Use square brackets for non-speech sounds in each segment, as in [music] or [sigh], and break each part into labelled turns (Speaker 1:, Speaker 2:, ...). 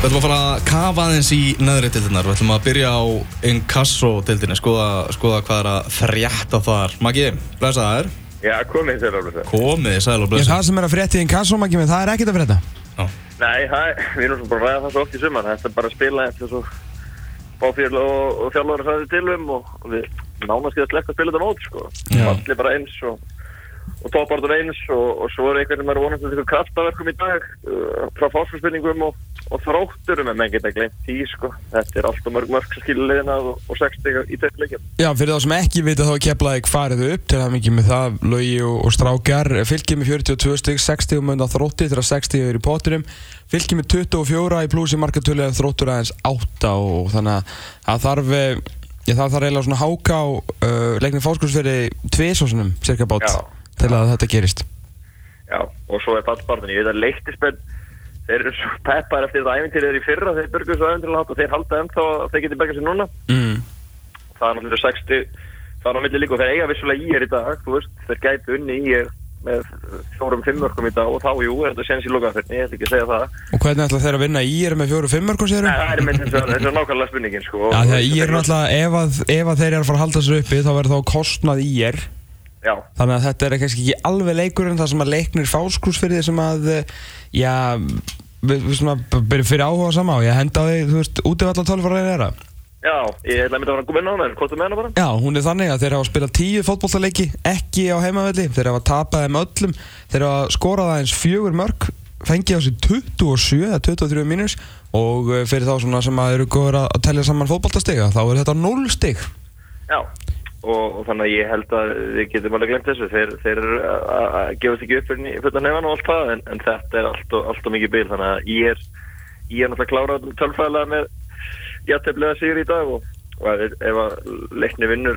Speaker 1: Við ætlum að fara að kafa aðeins í neðri deildinar. Við ætlum að byrja á Inkasso-deildinni, skoða, skoða hvað er að frétta þar. Maggi, blessa það er.
Speaker 2: Já, komið þér alveg það.
Speaker 1: Komið, sæl og
Speaker 3: Ég,
Speaker 1: blessa.
Speaker 3: það sem er að frétta í inkassómaki með það er ekkert að frétta.
Speaker 2: Nei, það, við erum svo bara að ræða það svo oft í sumar. Þetta er bara að spila eftir svo báfél og, og að sæði til um og, og við nánast getum sleppt að spila þetta mót, sko. Og, toppartur eins og, og svo er einhvern sem er vonast til eitthvað kraftaverkum í dag uh, frá fórspilningum og, og þrótturum en menn geta glemt því, sko. Þetta er alltaf mörg mörg sem skilur liðina og, og 60 í þetta leikjum.
Speaker 3: Já, fyrir þá sem ekki vita þá keflaði farið upp til það mikið með það, Laugi og, og Strákar fylgið með 42 stygg, 60 mun á þrótti þegar 60 er í pottinum fylgið með 24 í plúsi markatölu þróttur aðeins 8 og þannig að þarf eh, já, það þarf eiginlega svona háka á uh, tviðsósunum cirka bát
Speaker 2: Já.
Speaker 3: Til að þetta gerist.
Speaker 2: Já, og svo er fallspartin, ég veit að leiktismenn þeir eru svo peppar eftir þetta æfintýrið þeir í fyrra, þeir börguðu svo æfintýrið og þeir halda ennþá að þeir geti bergað sér núna.
Speaker 3: Mm.
Speaker 2: það er náttúrulega 60 það er milli líka og þeir eiga vissulega í er í dag veist, þeir gætu unni í er með fjórum fimmörkum í dag og þá jú, þetta séns í lokaferni, ég ætla ekki að segja það.
Speaker 3: Og hvernig ætla þeir að vinna í er með 4-5 mörgum sérum?
Speaker 2: Nei, það er með þess að þetta er nákvæmlega spurningin sko,
Speaker 3: Já, að ég er náttúrulega, ef að, ef að þeir eru að fara að halda sér uppi þá verður þá kostnað í er
Speaker 2: Já,
Speaker 3: Þannig að þetta er kannski ekki alveg leikurinn þar sem að leiknir fáskrúsfyrði sem að, eh, já, b- byrjum fyrir áhuga sama og ég henda því, þú veist, útivalla tölfara er það.
Speaker 2: já, ég ætla að mynda að vera að koma inn á en hvað er með hana bara?
Speaker 3: Já, hún er þannig að þeir hafa spilað tíu fótbollaleiki, ekki á heimavelli, þeir hafa tapað þeim öllum, þeir hafa skorað aðeins fjögur mörg, fengið á sig 27 eða 23 mínus og eh, fyrir þá svona sem að eru góður að að telja saman fótbollastega, þá er þetta 0 stig.
Speaker 2: Já, og, og þannig að ég held að við getum alveg glemt þessu þeir, þeir eru að- gefast ekki upp fyrir nefn og allt það en, en þetta er allt og, allt og mikið bil þannig að ég er ég er náttúrulega klárað tölfræðilega með jætteflega sigur í dag og, og ef, að leikni vinnur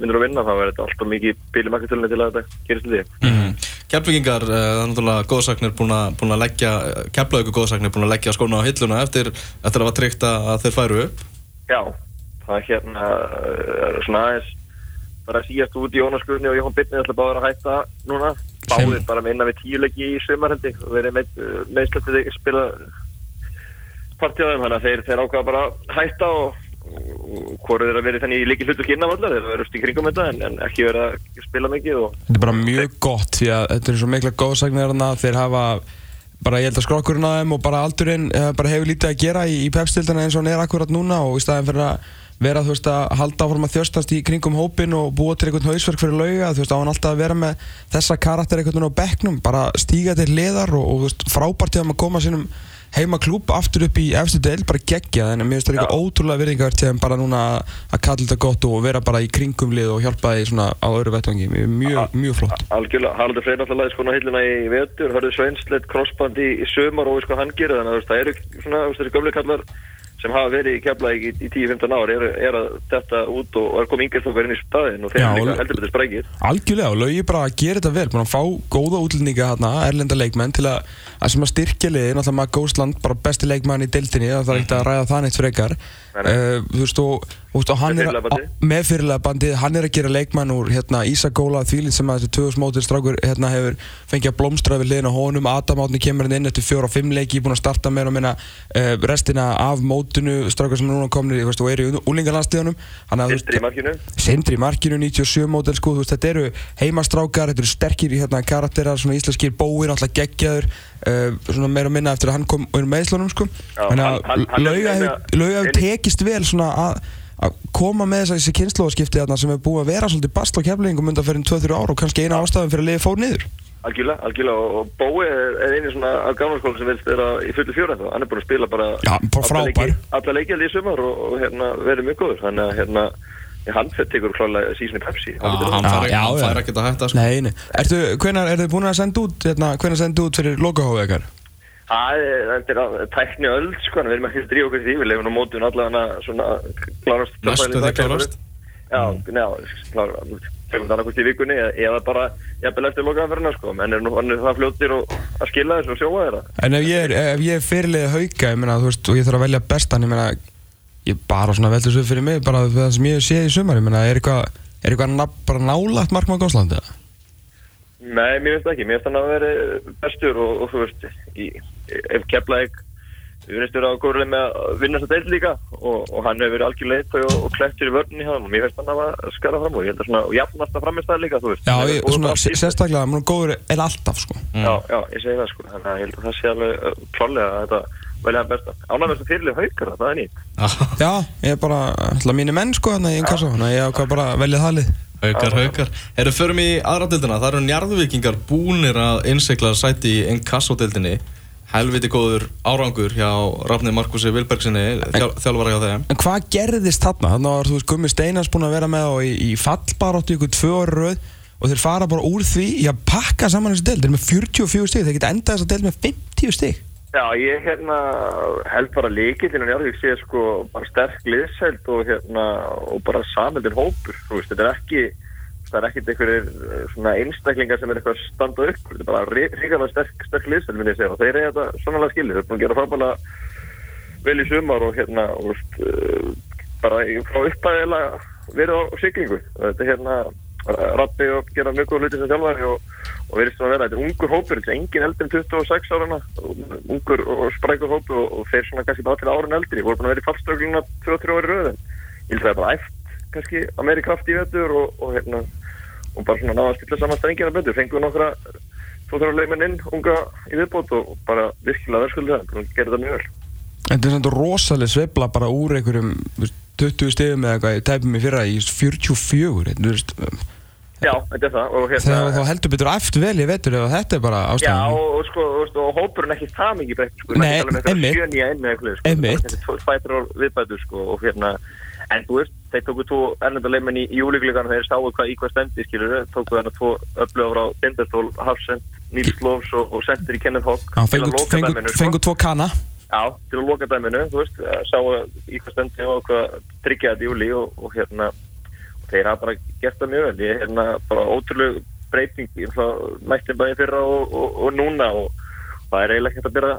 Speaker 2: vinnur að vinna þá er þetta allt og mikið markatölunni til að þetta gerist til því
Speaker 1: Mm. Keflvíkingar, uh, það er náttúrulega góðsagnir búin að, leggja, Keflavíku góðsagnir búin að leggja skóna á hilluna eftir, eftir að var tryggt að þeir færu upp.
Speaker 2: Já, það er hérna uh, svona aðeins bara síast út í Jónas Guðni og Jóhann Bittni ætla bara að hætta núna. Báðir bara með innan við tíu leiki í sömarhendi og verið með, meðslættið ekki spila partíðaðum þannig að þeir, þeir ákvaða bara að hætta og, og hvoru þeir að verið þannig í líki hlutu kynna allar þeir verið í kringum þetta en, en ekki verið að spila mikið og
Speaker 3: Þetta er bara mjög gott því að þetta er svo mikla góðsagnir þarna. Þeir hafa bara ég held að skrokkurinn á þeim og bara aldurinn eh, bara hefur lítið að gera í, í pepstildina eins og hann er akkurat núna og í staðin fyrir að vera þú veist að halda áfram að þjóstast í kringum hópin og búa til einhvern hausverk fyrir lauga þú veist á hann alltaf að vera með þessa karakter einhvern veginn á bekknum bara stíga til liðar og, og þú veist frábært til að koma sínum heima klúb aftur upp í efstu deil bara gegja en mér finnst líka
Speaker 2: Já.
Speaker 3: ótrúlega virðingavert til þeim bara núna að kalla þetta gott og vera bara í kringum lið og hjálpa því svona á öðru vettvangi. Mjög, mjög flott.
Speaker 2: algjörlega, Haraldur Freyr náttúrulega sko hillina í vetur, hörðu Sveinsleit crossband í, í sömar og sko hann gerir þannig að það eru svona þú veist, þessi gömlu kallar sem hafa verið í kefla í, í 10-15 ár er, er að þetta út og, er komið inn í staðin og þeir líka heldur betur sprækir.
Speaker 3: Algjörlega og laugi bara að gera þetta vel. Að fá góða útlendinga hérna, erlenda leikmenn til að, að sem að styrkja liði náttúrulega maður Góðsland, bara besti leikmann í deildinni það þarf ekkert að ræða það neitt frekar.
Speaker 2: Nei, nei.
Speaker 3: uh, þú veist og, hann
Speaker 2: Með
Speaker 3: er fyrirlega bandið, hann er að gera leikmann úr hérna, Ísagóla þvílið sem að þessi 2000 mótil strákur hérna, hefur fengið að blómstra við liðin á honum, Adam Átni kemur hann inn eftir fjóra og fimm leiki, búin að starta meira og minna uh, restina af mótinu. Strákur sem núna veist, og eru í úlingalandstíðanum
Speaker 2: Sindri í markinu.
Speaker 3: Sindri í markinu, 97 mótel sko, veist, þetta eru heimastrákar, þetta eru sterkir hérna, karakterar, íslenskir bóir, alltaf geggjaður, uh, svona meira og minna eftir að hann kom úr meðslunum sko.
Speaker 2: Já, hann- hann- hann
Speaker 3: lauga hefur tekist vel svona að að koma með þess að þessi kynnslóðaskipti þarna sem er búið að vera svolítið bast á keflingum undan fyrir 2-3 ára og kannski eina ástæðum fyrir að liði fór niður.
Speaker 2: algjörlega, algjörlega og, og Bói er, er eini svona af gamlarskóla sem vilst vera í fullu fjóra hann er búin að spila bara
Speaker 3: Já, bara
Speaker 2: alla allir í sumar og, og hérna, verið mjög góður þannig að hérna, hann fyrir tekur klálega sísni Pepsi
Speaker 1: Já,
Speaker 2: Hann
Speaker 1: fær, fær ekkert að hætta, sko.
Speaker 3: Nei, nei. Ertu, hvenar, er þið búin að senda út, hérna, hvenar senda út fyrir lokahóðu ykkar?
Speaker 2: Það er- er að- tækni öll sko, en við erum ekki að drífa okkur því, við lefum á mótun allavega svona klárast
Speaker 1: Næstu því klárast.
Speaker 2: Já, njá, klárast tökum það annarkost í vikunni eða- bara jafnvel eftir lokaðanferðina sko, menn er nú hann það fljóttir og að skila þessu og sjóa þeirra.
Speaker 3: En ef ég er, ef ég er fyrirliði hauka, ég meina, þú veist, og ég þarf að velja bestan, ég meina, ég bara svona veldur svo fyrir mig, bara það sem ég hef séð í sumar, ég meina, er eitthvað, er eitthvað bara nálagt markmann Góðslandi, eða?
Speaker 2: Nei, mér finnst ekki, mér finnst hann að vera bestur og, og þú veist, í, ef Keflæk við stjórið á góðurlega með að vinna þessa deild líka og, og hann hefur verið algjörlega eitthvað og, og klettur í vörninni hjá hann og mér finnst hann að skara fram og ég held að svona, og jafnast að framist það líka, þú veist.
Speaker 3: Já, ég, svona, sérstaklega, maður er góður er alltaf, sko.
Speaker 2: Já, já, ég segi það sko, þannig að ég held að það sé alveg uh, klárlega að þetta velja hann besta. Ánægast að fyrirlið haukar það, er nýtt.
Speaker 3: Já, ég er bara, alltaf mínir menn, sko, þannig að ég að að.
Speaker 1: Haukar, haukar. Erum förum í aðra deildina. Það eru njarðvíkingar búnir að innsekla sæti í Enkasso-deildinni. Helviti góður árangur hjá Rafni Markusi Vilbergsinni, þjál, þjálfara hjá þeim.
Speaker 3: En hvað gerðist þarna? Þannig var, þú veist, Gummi Steinars búinn að vera með og í, í fallbaróttu ykkur tvö orður röð og þeir fara bara úr því í að pakka saman þessi deild. Þeir eru með 44 stig, þeir geta endað þessa deild með 50 stig.
Speaker 2: Já, ég hérna held bara líkillin og Njarðvík sé sko bara sterk liðsæld og hérna og bara samöldin hópur, veist, þetta er ekki það er ekkert einhverjir eh, einstaklingar sem er eitthvað að standa upp þetta er bara ríkala sterk, sterk liðsæld minn ég segja og þeir eru þetta sannlega skilið, þeir eru búin að gera frábæla vel í sumar og hérna og veist, uh, bara frá uppæðilega verið á siglingu. Þetta er hérna rappi og gera mjög góð hluti sem þjálfari og, og verðist það að vera, þetta er ungur hópur þetta er engin eldri en 26 árana ungur og sprækur hópur og, og þeir svona kannski bara til árun eldri, voru búin að vera í fallstögluna 2-3 ári röðin, ég held að það er bara æft kannski að meiri kraft í vetur og, og hérna, og bara svona náða að stilla saman strengina betur, fengu nokkra tvo-þrjá leikmenn inn, unga í viðbót og bara virkilega verðskuldu það, að gera þetta mjög vel.
Speaker 3: Þetta er svona rosalega sveifla bara úr einhverjum þú veist, 20 stigum eða eitthvað, tæpum mig fyrra í 44. Þú veist,
Speaker 2: Já, þetta er það og hérna
Speaker 3: þegar þá heldur betur eftir vel í vetur ef þetta er bara
Speaker 2: Já,
Speaker 3: ástæðan.
Speaker 2: og, og sko, og, og hópurinn ekki það mikið breytt, sko,
Speaker 3: Nei,
Speaker 2: einmitt.
Speaker 3: einmitt.
Speaker 2: Sjön í einu eða eitthvað, sko,
Speaker 3: Einmitt.
Speaker 2: er tvær og viðbætur, sko, og hérna, en þú veist, þeir tóku tvo erlendarleimenn í júliklíkan, þeir sáu hvað í hvað stendi, skilur tóku þarna tvo öflögur frá Binderstól, Hafsend, Níls Lofs og, og sendir í Kenneth Hawk
Speaker 3: Já,
Speaker 2: til að
Speaker 3: fengu,
Speaker 2: loka
Speaker 3: fengu,
Speaker 2: dæminu, sko.
Speaker 3: fengu tvo kana.
Speaker 2: Já, til að loka dæminu, þú veist, eh, sáu í hvað stendi og hvað tryggja þetta í júli og, og hérna, og þeir hafa bara gert það mjög vel, ég er hérna bara ótrúlega breyting, mætti bæði fyrra og, og, og núna og það er eiginlega ekkert að byrja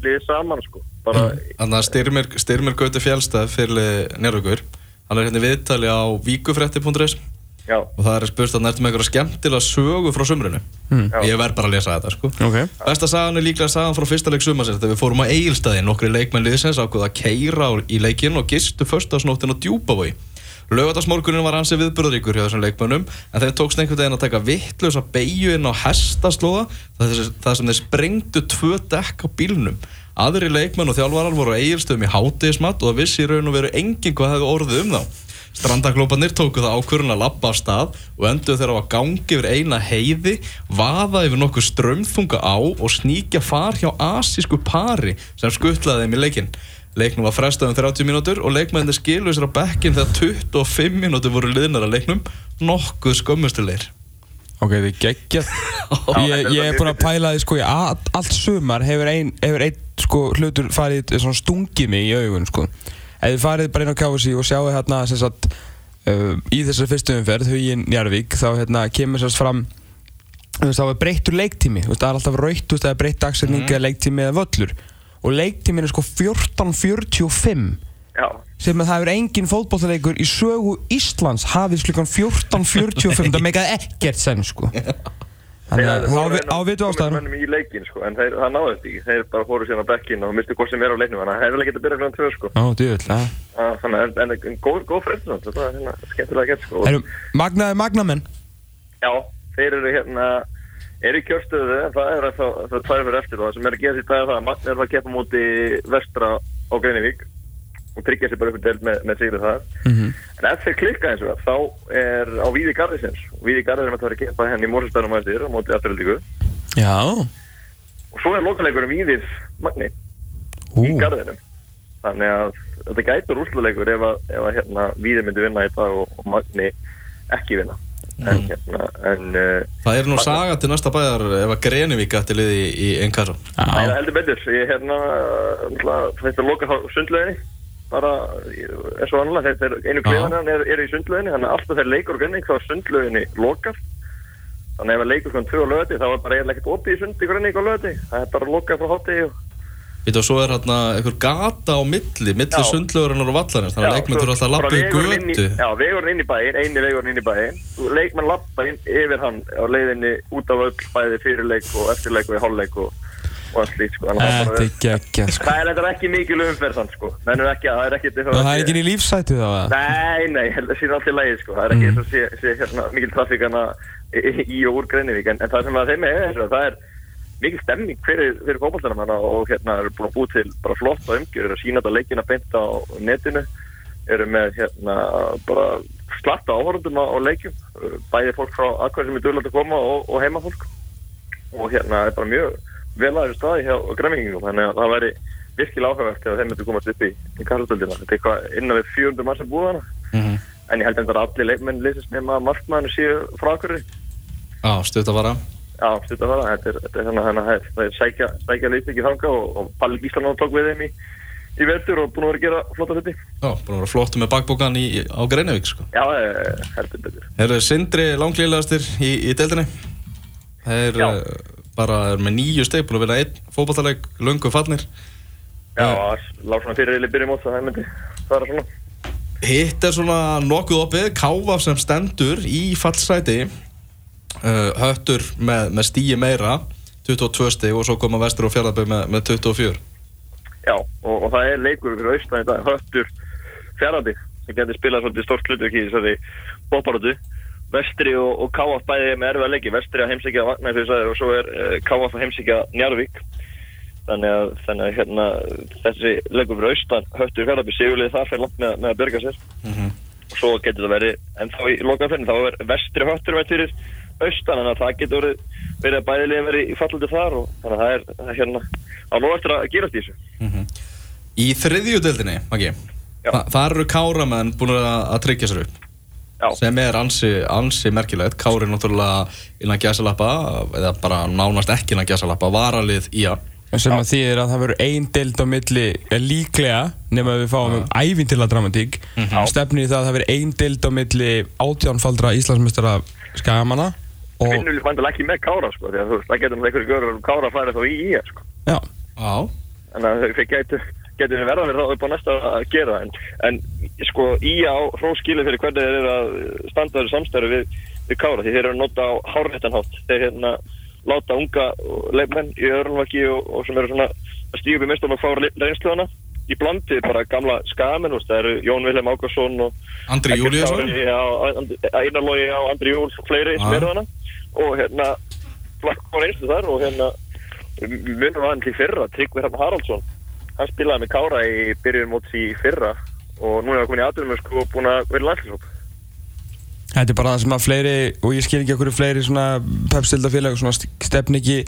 Speaker 2: liðið saman, sko, bara,
Speaker 1: Þannig að Styrmir, Styrmir Gauti Fjálstað fyrir Njárvíkur. Hann er hérna í viðtali á víkufrétti.is
Speaker 2: já,
Speaker 1: og það er spurst að nærtum einhverja skemmtilega sögu frá sumrunu.
Speaker 2: Já.
Speaker 1: Ég verð bara að lesa þetta, sko.
Speaker 3: Ok.
Speaker 1: Besta sagan er líklega sagan frá fyrsta leik sumarsins þegar við fórum á Egilstaði, nokkri leikmenn liðsins ákveða að keira í leikinn og gistu förstasnóttin á Djúbavogi. Laugardagsmorgunin var hansi viðburðaríkur hjá þessum leikmönnum en þeir tókst einhvern veginn að taka vittlösa beigju inn á hestaslóða það sem þeir sprengdu tvö dekk á bílnum. Aðri leikmenn og þjálfarar voru á Egilstöðum í hátegismat og það vissi í raun og veru enginn hvað hefði orðið um þá. Strandaklópanir tóku það ákvörðun að labba af stað og endur þeirra á að gangi yfir eina heiði, vaða yfir nokkuð strömþunga á og sníkja far hjá asísku pari sem skuttlaði þeim í leikinn. Leiknum var frestað um 30 mínútur og leikmennir skiluðu sér á bekkin þegar 25 mínútur voru liðnar að leiknum nokkuð skömmustilegir.
Speaker 3: Ok, þið geggjað. [laughs] ég, ég er búinn að pæla því, sko, ég, all, allt sumar hefur einn ein, sko, hlutur farið, stungið mig í augun, sko. Ef þið farið bara inn á KFC og sjáu hérna, sagt, uh, í þessari fyrstu umferð, Huginn Jarvík, þá hérna kemur sérst fram, þá er breyttur leiktími, það er alltaf veist, það er breytt dagsetning eða leiktími eða völlur. Og leiktímin er sko 14.45
Speaker 2: já,
Speaker 3: sem að það hefur engin fótbollleikur í sögu Íslands hafið klukkan 14.45 það meikaði ekkert senn sko. Þannig að á vitu ástæðan
Speaker 2: í leikin, sko, en þeir, það náðu þetta ekki. Þeir bara fóru síðan á bekkin og mistu hvort sem er á leiknum þannig að það hefur ekki að byrja kláðan tvö, sko.
Speaker 3: Ó, djúvill,
Speaker 2: Ah, þannig að, en, góð, góð frestur þetta er hérna skemmtilega gett, sko.
Speaker 3: Magnaði magnamenn
Speaker 2: Já, þeir eru hérna eru í kjörstöðu það er það, það tvær fyrir eftir og það sem er að gera sér dag er það að Magni er að keppa móti vestra á Greinivík og tryggja sér bara upp í delt með, með sigrið það
Speaker 3: Mhm.
Speaker 2: en ef þeir klikka eins og það þá er á Víði Garðisins. Víði Garðisins er að keppa henni í Mórsestæðanum að eftir á móti afturöldíku
Speaker 3: Já.
Speaker 2: Og svo er lokaleikurinn Víðið Magni
Speaker 3: Ú,
Speaker 2: í Garðinum. Þannig að þetta gætur úrsluleikur ef að, ef að hérna, Víði myndi vinna í dag og, og Magni ekki vinna en hérna en uh,
Speaker 1: Það er nú saga til næsta bæðar ef að Grenivík ætti liði í, í Enkasso.
Speaker 2: Það er heldur betur, ég hérna þetta loka á sundlöginni bara eins og annað þeir einu klefanir eru er í sundlöginni þannig að alltaf þeir leikur og grenning þá er sundlöginni lokar þannig að ef að leikur svona tvö á lögati þá er bara eiginlega ekkert opið í sundi grenning á lögati það er bara lokað frá hátti og
Speaker 1: Við og svo er hérna einhver gata á milli, milli
Speaker 2: Já.
Speaker 1: sundlögurinnar og vallarins, þannig að leikmenn þurfa alltaf að lappa í götu.
Speaker 2: Já, vegurinn inn í bæinn, eini vegurinn inn í bæinn leikmenn lappa inn yfir hann á leiðinni út af öll bæði fyrirleik og eftirleik og í hálfleik og og allt slíkt sko. Það
Speaker 3: er geggjað sko.
Speaker 2: Það er þetta ekki mikil umferð þann sko. Það er ekki, það er ekki
Speaker 3: það er ekki í lífsætu þá eða?
Speaker 2: Nei, nei, ég held að síðan allt í lagi sko. Það er ekki eins og sé, sé hérna, mikil stemning fyrir, fyrir fókbaltanum hana og hérna eru búin að búið til bara flotta umgjör, eru að sína þetta leikina beint á netinu, eru með hérna bara slatta áhörundum á, á leikjum, bæði fólk frá aðkvæði sem er duglega að koma og, og heimafólk. Og hérna er bara mjög vel aðeins staði hjá gremmingum þannig að það væri virkilega áhugavert ef þeim myndi komast upp í, í Karlsdöldina þetta er eitthvað innan við 400 mann sem búið hana
Speaker 1: Mhm.
Speaker 2: en ég held að allir leikmenn leysist nema markmannu séu frá akkurri
Speaker 1: Já, stutt að vara
Speaker 2: já, stutt að fara, þetta er, þetta er þannig að það er, það er sækja, sækja leysið ekki þanga og, og Palli Gíslan tók við þeim í, í vetur og búin að vera að gera flotta hluti.
Speaker 1: Já, búin að vera flottu með bakbókan í, á Greinavík sko.
Speaker 2: já, eh, heldur betur.
Speaker 1: Þeir eru Sindri langlýlegastir í, í deildinni. Þeir
Speaker 2: Já.
Speaker 1: uh, bara er með nýju steg búin að vera einn fótballtaleg löngu fallnir.
Speaker 2: Já, það lág svona fyrir eða byrjum út það myndi fara svona.
Speaker 1: Hitt er svona nokkuð opið. Káfa sem stendur í fallsæti. uh, Höttur með, með stíi meira 22 steg og svo koma Vestur og Fjarlaböð með, með 24
Speaker 2: Já, og, og það er leikur fyrir austan dag, höttur fjaraði sem getur spilað svolítið stórt hlutur í þessari bóparötu Vestri og, og Káaf bæði með erfiða leiki Vestri að heimsækja Vagnæði og svo er uh, Káaf að heimsækja Njarvík þannig að, þannig að hérna, þessi leikur fyrir austan höttur fjaraði sigurlið það fyrir langt með, með að byrga sér. Og svo getur það verið en þá í lokaferðin þá er Vestri höttur fyrir austan þannig að það getur verið, að bæðilega verið í fallandi þar og þannig að það er, það er hérna á nú eftir að gerast í þessu.
Speaker 1: Í þriðju deildinni, Maggi
Speaker 2: Já.
Speaker 1: Þa, Þar eru Káramenn búin að, að tryggja sér upp
Speaker 2: Já.
Speaker 1: sem er ansi, ansi merkilegt. Kári er náttúrulega innan gæsalappa eða bara nánast ekki innan gæsalappa varalið í að
Speaker 3: sem að þýðir að það verður ein deild á milli er líklega, nema við fáum um ævintilla dramatík. Stefnir í það að það verður ein deild á milli átjánfaldra Íslandsmestara skagamanna og
Speaker 2: vinnur vandilega ekki með Kára sko, því að þú veist, það getur um einhverju görur um Kára að færa þá í í sko.
Speaker 3: já,
Speaker 1: Já,
Speaker 2: þannig að þau getur getur verða verið þá upp á næsta að gera en, en sko í á hróskilu fyrir hvernig þeir eru að standa þessu samstæru við, við Kára því þeir eru að nota á hárréttanhátt þeir hérna láta unga leifmenn í öðrunvaki og, og sem eru svona að stíða upp í mestum og fá reynsluðana í blandi bara gamla skamenn það eru Jón Vilhelm Ákarsson og
Speaker 1: Andri
Speaker 2: Eggert
Speaker 1: Júlíusson?
Speaker 2: Kári, já, Einar Lógi á Andri Júl og fleiri sem eru hana og hérna flakk á reynslu þar og hérna munum aðeins í fyrra Tryggvi Hrafn Haraldsson. Hann spilaði með Kára í byrjun móts í fyrra og núna er hann komin í aðdunum sko og búin að vera landslýsóp
Speaker 3: þetta er bara það sem að fleiri og ég skil ekki okkur fleiri svona pepstildafélag svona stefn ekki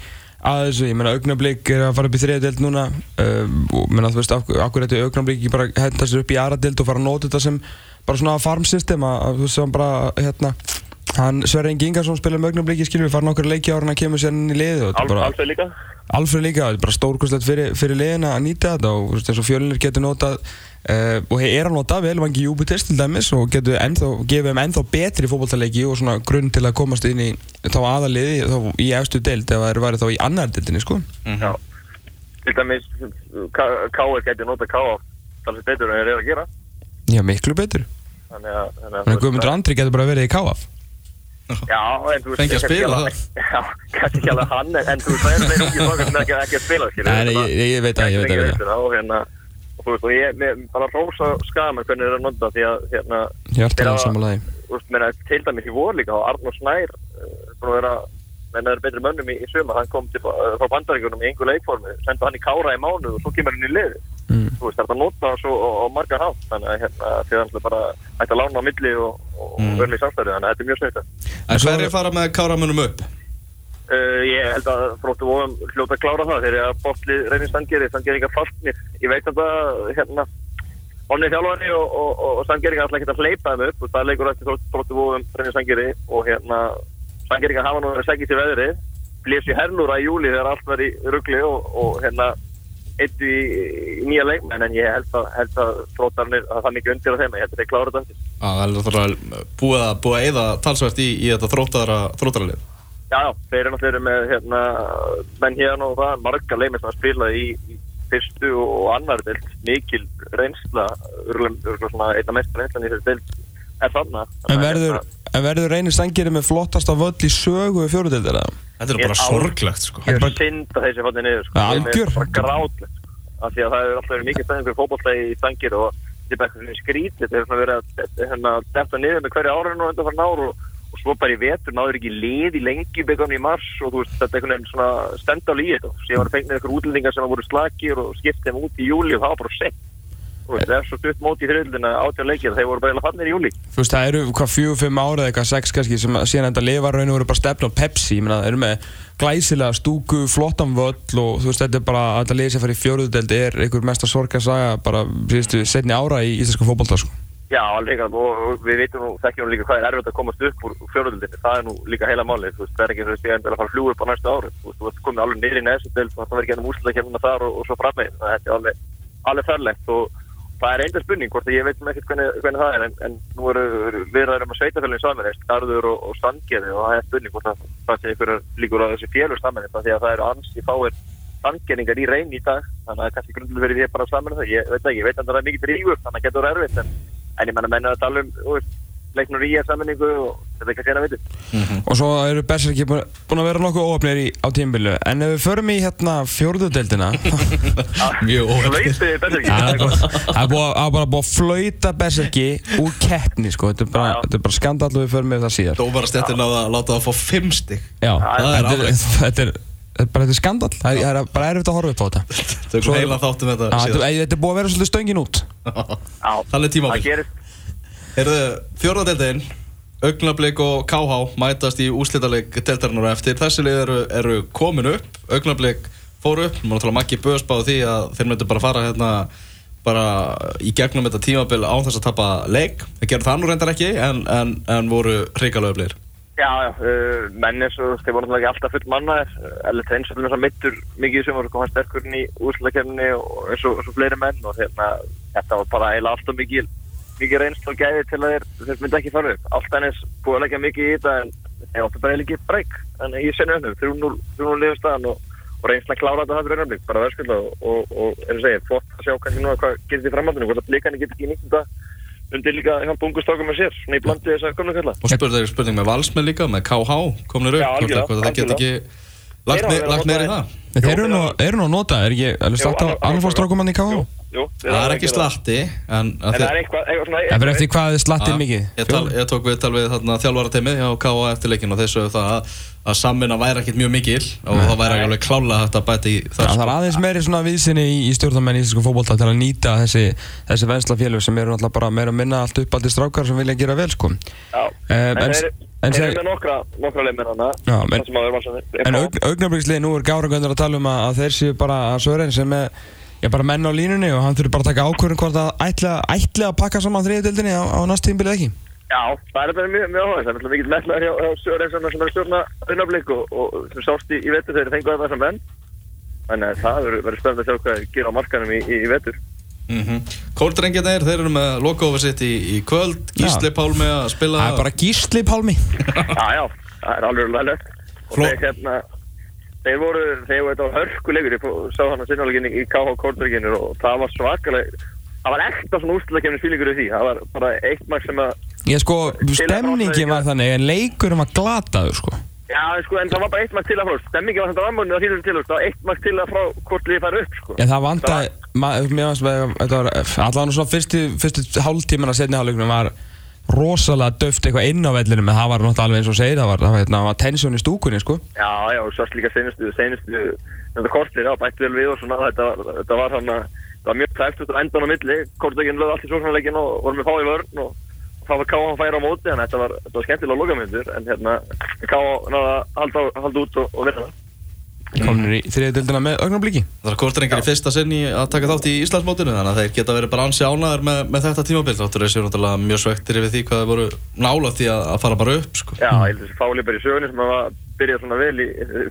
Speaker 3: að þessu, ég meina augnablík er að fara upp í þriða deild núna um, og meina þú veist, okkur þetta augnablík ekki bara henda sér upp í aðra deild og fara að nota þetta sem bara svona farmsystem að þú veist sem bara hérna hann Sverre Ingi Ingarsson spila með augnablíki skilur við fara nokkur leiki ára en hann kemur sér inn í liði og þetta er bara
Speaker 2: Alfred líka.
Speaker 3: Alfred líka, þetta er bara stórkostlegt fyrir, fyrir liðina að nýta þetta og eins og fjölinir getur notað uh, og er að nota vel vangi Júpiters til dæmis og getur ennþá, gefið þeim ennþá betri fótballtaleiki og svona grunn til að komast inn í þá aðaliði þá í efstu deild það eru værið þá í annar deildinni sko.
Speaker 2: Já. til dæmis Káar getur nota Káa talsið betur en þeir eru að gera.
Speaker 3: Já, miklu betur.
Speaker 2: Þannig að, þannig að Já, en þú veist
Speaker 1: Fengi að spila
Speaker 2: alveg- Já, kannski ekki alveg hann en, þú veist, það er þeir ekki fokast með ekki, ekki að spila skilur
Speaker 3: Nei, ég, veit það, ég veit það, ég veit það.
Speaker 2: Og hérna og þú veist, og ég með, bara rósa skama hvernig þeir eru að nota því að hérna
Speaker 3: Hjartalega samanlægi
Speaker 2: þú veist, meina, til dæmis í vor líka og Arnór Snær búin að vera menn það er betri mönnum í, suma hann kom til, frá bandaríkjunum í einhver leikformi senda hann í kára í mánu og svo kemur hann í liði
Speaker 3: mm.
Speaker 2: þú veist, það er að nota svo og, og margar hátt þannig að hérna, að hann bara að lána á milli og, og
Speaker 1: Mm.
Speaker 2: verða í samstæðu þannig að þetta er mjög snöytta
Speaker 1: En hverju fara með Káramönnum upp?
Speaker 2: Uh, ég held að fróttu vofum hljóta að klára það þegar bóttli reynir stangeri stangeringar fastnir, ég veit að það hérna, onni þjálfari og, og, og, og stangeringar alltaf ekki að hleypa þeim upp og það leikur eftir fróttu vofum reynir stangeri og hérna stangeringar hafa nú verið að segja til veðrið blés í hernúra í júli þegar allt í ruggli og, og hérna eittu í, í nýja leikmenn en ég held að, held að fróttarnir að það mikið undir að þeim, ég held að þeir klára þetta
Speaker 1: það er náttúrulega búið að búið að eyða talsvært í, í þetta þróttara þróttaralið.
Speaker 2: Já, já, þeir eru náttúrulega með hérna, menn hérna og það, marga leimir sem að spila í, í fyrstu og annar deild, mikil reynsla, örgulega svona einna mest reynslan í þessu deild er þarna.
Speaker 3: En verður, en verður reynir stangeri með flottasta völl í sögu fjóruðildina?
Speaker 1: Þetta er bara
Speaker 2: á-
Speaker 1: sorglegt sko
Speaker 2: Ég er
Speaker 3: bara-
Speaker 2: synd að þessi fannir niður sko. Ég er
Speaker 3: algjör.
Speaker 2: bara grátlegt sko. af því að það er alltaf verið mikið stæðin fyrir fótballtæði í stangir og þetta er bara eitthvað svona skrítið þetta er svona verið að hérna, detta niður með hverju árinu og undan farin ár og, og svo bara í vetur náður ekki lið í lengjubikon í mars og þú veist þetta er einhvern veginn svona stendál í þetta síðan var fengnið ykkur útlendingar sem voru slakir og skiptið þeim út í júli og það var það er svo stutt móti í þriðlina átjá leikir þeir voru bara fannir í júli
Speaker 3: Þú veist, það eru hvað fjögur, fimm ára eða eitthvað sex kannski sem að síðan enda lifa raun og veru bara stefna á Pepsi, ég meina, það eru með glæsilega stúku, flottan völl og þú veist, þetta er bara, þetta liðið sem fyrir fjóruðdeld er einhver mesta sorgarsaga bara síðustu setni ára í íslenska fótbolta, sko.
Speaker 2: Já, alveg, og og við veitum nú, þekkjum líka hvað er erfitt að komast upp úr fjóruðildinni, það er nú líka heila málið, þú veist, það er ekki eins og þess að ég er að fara að fljúa upp á næstu ári, þú veist, þú veist, komið alveg niður í neðsum del, það verður ekki ennum úslutakefnina þar og, og svo framveginn, það er alveg, alveg ferlegt og það er einnig spurning, hvort ég veit ekkert hvernig, hvernig það er, en, en nú eru viðræður um að sveitafélagin samanist, Garður og, og Sandgerði og það er spurning hvort að það sé einhverjar líkur á þessi félur samanist, því að það eru ansi fáir sandgerningar í reyn í dag, þannig að kannski grundlega verið ég bara saman það, ég veit ekki, ég veit að það er mikið drígur, þannig að getur erfitt, en en ég menna að tala um leiknur í að sammenningu og þetta er kannski eina veitur
Speaker 3: Og svo eru Berserki búin búin að vera nokkuð óöfnir í, á tímbilu, en ef við förum í hérna fjórðudeldina, [laughs]
Speaker 1: Mjög óvægt
Speaker 2: Flöyti betur ekki
Speaker 3: það er bara búið að flauta Berserki úr keppni, sko, þetta er bara, er bara skandall og við förum með það síðar.
Speaker 1: Dómarastjættin á að láta það fá fimm stig.
Speaker 3: Já,
Speaker 1: það er
Speaker 3: þetta er,
Speaker 1: afrek. [laughs]
Speaker 3: þetta er, bara þetta er skandall, það er, það er bara erfitt að horfa upp á þetta.
Speaker 1: Tökum
Speaker 3: Svo-
Speaker 1: heila þáttum þetta síðan
Speaker 3: þetta er búið að vera svolítið stöngin út.
Speaker 2: Já, [laughs]
Speaker 1: Þannig tímabil.
Speaker 2: Það
Speaker 1: Heyrðu, fjórðadeldin Augnablík og KH mætast í úslitaleg deltarinnar á eftir. Þessi lið eru, eru komin upp. Augnablík fór upp. Náttúrulega Maggi Bös báði því að þeir myndu bara fara hérna bara í gegnum þetta tímabil án þess að tapa leik. Þeir gerðu það nú reyndar ekki en, en, en voru hrikalögu blir
Speaker 2: Já, já, uh, menn eins og þeir voru náttúrulega ekki alltaf full mannaðir Ellet eins og að mittur mikið sem voru komað sterkurinn í úrslutakefni og eins og, fleiri menn og hérna, þetta var bara eiginlega alltaf mikið mikið reynslu og gæði til að þeir, myndi ekki fara upp. Allt ennins búið að leggja mikið í þetta en þeir áttu bara ekki breyk en ég senni önnum, 3-0 liðurstaðan og, og reynsla klára þetta hafður önnumlik bara verðskölda og, og, og eins og segir, flott að sjá kannski nú að hvað gerist í framhaldinu hvort að blíkani get ekki nýtt þetta undir líka hjálpa ungu strákum með sér svona í blandi þess að komna kalla.
Speaker 1: Og spurning með valsmenn líka með KH komnir upp að- hvort að það get ekki lagt,
Speaker 2: Þeir hafa
Speaker 1: ne
Speaker 2: verið
Speaker 1: lagt
Speaker 2: að
Speaker 1: meira í
Speaker 2: nota
Speaker 1: það
Speaker 3: þeir eru nú,
Speaker 2: þeir
Speaker 3: eru nú að nota, er ekki, alveg slagt á annarfórstrákum hann í KH?
Speaker 2: Jú,
Speaker 1: Það er ekki slatti en
Speaker 2: það er eitthvað, eitthvað svona
Speaker 3: Það verður eftir hvað þið slattir
Speaker 1: Já,
Speaker 3: mikið.
Speaker 1: Ég, tal, ég tók við tal við þarna þjálfarateimið hjá K.A. eftir leikinn og þeir sögðu það að, að samvinna væri ekkert mjög mikil og það væri alveg klála hægt að bæta í það
Speaker 3: það er aðeins meiri svona viðsynni í, í stjórnarmenn í íslensku fótbolta til að nýta þessi, þessi venslafélög sem eru náttúrulega bara meira að minna allt upp allir strákar sem vilja gera vel, sko.
Speaker 2: En
Speaker 3: en-
Speaker 2: þeir
Speaker 3: en
Speaker 2: þeir
Speaker 3: seg-
Speaker 2: eru með nokkra, nokkra leimir hana
Speaker 3: Já,
Speaker 2: Það sem að vera valsanir
Speaker 3: En aug, augnablikslega nú er Gárangöndur að tala um að, að þeir séu bara að Sören sem er Já, bara menn á línunni og hann þurfi bara að taka ákvörðun hvort að ætla, ætla að pakka saman þriðdeldinni á, á næst tímbilið ekki.
Speaker 2: Já, það er bara mjög, mjög áhuga Það er mikill metnaður hjá, hjá Sören sem er að stjórna auðnablík og, og sem sást í, í vetur þegar þeir fengu þetta sem menn. Þannig að það verður spennandi að sjá hvað
Speaker 1: mm -hmm. Kóldrengjarnir, þeir eru með lokaofið sitt í, í kvöld Gísli
Speaker 3: Já.
Speaker 1: Pálmi að spila
Speaker 3: Það er bara gísli pálmi. [laughs]
Speaker 2: Já, já, það er alveg leðilegt Og
Speaker 1: Fló-
Speaker 2: þeir hérna Þeir voru, þeir voru þetta hörkulegur Ég sá hann að sinnálegin í KH Kórnberginu og það var svakaleg Það var ekta svona úrslutakefni fílingur í því Það var bara eitt mark sem að
Speaker 3: Ég sko,
Speaker 2: Til að
Speaker 3: stemningin var þannig en leikurinn var glataður, sko.
Speaker 2: Já, sko, en það var bara eitt mark til að frá Stemmingi var þetta rammurinn að þýður til var eitt mark til að frá hvort liðið færi upp, sko
Speaker 3: Já, það vantaði, ma- mér fannst að þetta var, allavega svona fyrstu, fyrstu hálftíman að setja hálfleikunum var rosalega döft eitthvað inn á vellinum en það var náttúrulega alveg eins og segir, það var, það var, hérna, það var tensjón í stúkunni, sko.
Speaker 2: Já, já, svo líka senustu, senustu Þetta kortir, já, bætti vel við og svona Þetta, þetta var hann að Það var mjög tæft út á endan á milli Kortlegin lögði allt í sóknarleikin og voru með fá í vörn og það var Káa hann færa á móti en þetta var, þetta var skemmtilega lokamyndur en hérna náða að halda, halda út og, og vinna það
Speaker 3: Komnir í þriðdeldina með augnabliki.
Speaker 1: Það er Kóldrengjar í fyrsta sinn í að taka þátt í Íslandsmótinu þannig að þeir geta verið bara ansi ánæður með, með þetta tímabil Þáttur þessi náttúrulega mjög svektir yfir því hvað þeir voru nála því að, að fara bara upp sko.
Speaker 2: Já, ég held þessi fáli bara í sögunni sem að byrja svona vel í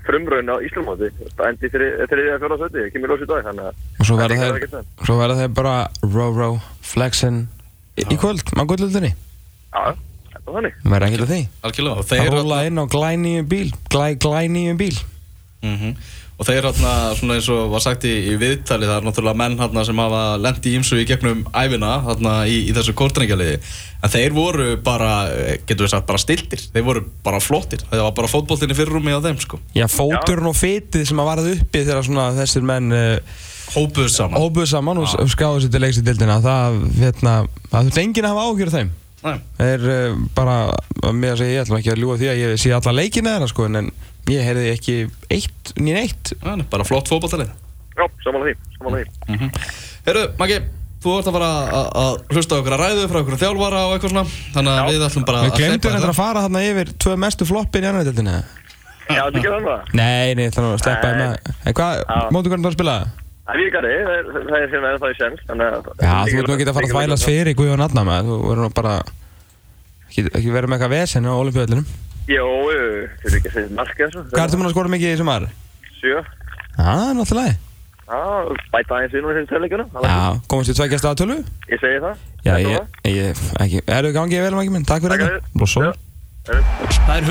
Speaker 2: frumraun á Íslamóti það endi þriðið að fjóra söti, kemur ljós í dag þannig að
Speaker 3: Og svo
Speaker 2: það er
Speaker 3: verða
Speaker 2: ekki að
Speaker 3: þeir,
Speaker 2: það.
Speaker 3: svo verða þeir bara row-row, flexin í, í kvöld, Það að því.
Speaker 1: Algjörlega og
Speaker 3: Það
Speaker 1: þeir,
Speaker 3: rúla inn á glænýjum bíl, glæ, glænýjum bíl.
Speaker 1: Mm og þeir hérna, svona eins og var sagt í, í viðtali það er náttúrulega menn hérna sem hafa lent í ímsu í gegnum æfina hérna í, í þessu kortrengjaliði en þeir voru bara, eh, getur við sagt, bara stiltir þeir voru bara flottir, það var bara fótboltinni fyrir rúmi á þeim sko.
Speaker 3: Já, fóturinn og fitið sem að varð uppi þegar svona þessir menn uh,
Speaker 1: hópuð saman.
Speaker 3: hópuð saman og skráðu sér til leiks í dildina það, hérna, það þurft enginn að hafa ágjörð þeim.
Speaker 1: Nei.
Speaker 3: þeir uh, bara, með að segja, ég ætlum ekki að ljúa því að ég sé alla leikina þeirra sko en ég heyrði ekki eitt, nýn eitt
Speaker 1: Nei, bara flott fótboltalið
Speaker 2: Já, samanlega því, samanlega því.
Speaker 1: Herru, Maggi, þú ert að fara að- að hlusta á okkur að ræðu frá okkur þjálfara og eitthvað svona Þannig að
Speaker 2: Já.
Speaker 1: við ætlum bara
Speaker 3: Við glemtum þetta að fara þarna yfir tvö mestu floppin í annar dildina
Speaker 2: Já, þetta ekki þannig það.
Speaker 3: Nei, nei, þannig að sleppa að En hvað, mótu hvernig þú að spila? Það?
Speaker 2: Það er vikari, það er- það er hérna ennþá í sens, þannig að...
Speaker 3: Já, þú ert ekki að að nú ekki, ekki
Speaker 2: Jó, þú er ekki að segja marka þessu.
Speaker 3: Hvað ertu múin að skora mikið í sumar?
Speaker 2: Sjö.
Speaker 3: Já, það náttúrulega
Speaker 2: Já, bæta aðeins inn úr þessu töluleikuna.
Speaker 3: Já, komast í tveikjast aðtölu?
Speaker 2: Ég segi það.
Speaker 3: Já,
Speaker 2: Þetta
Speaker 3: ég, ég, ekki, eru gangið vel, Maggi minn, takk fyrir
Speaker 2: Takk
Speaker 3: þetta
Speaker 2: fyrir.
Speaker 3: Blóð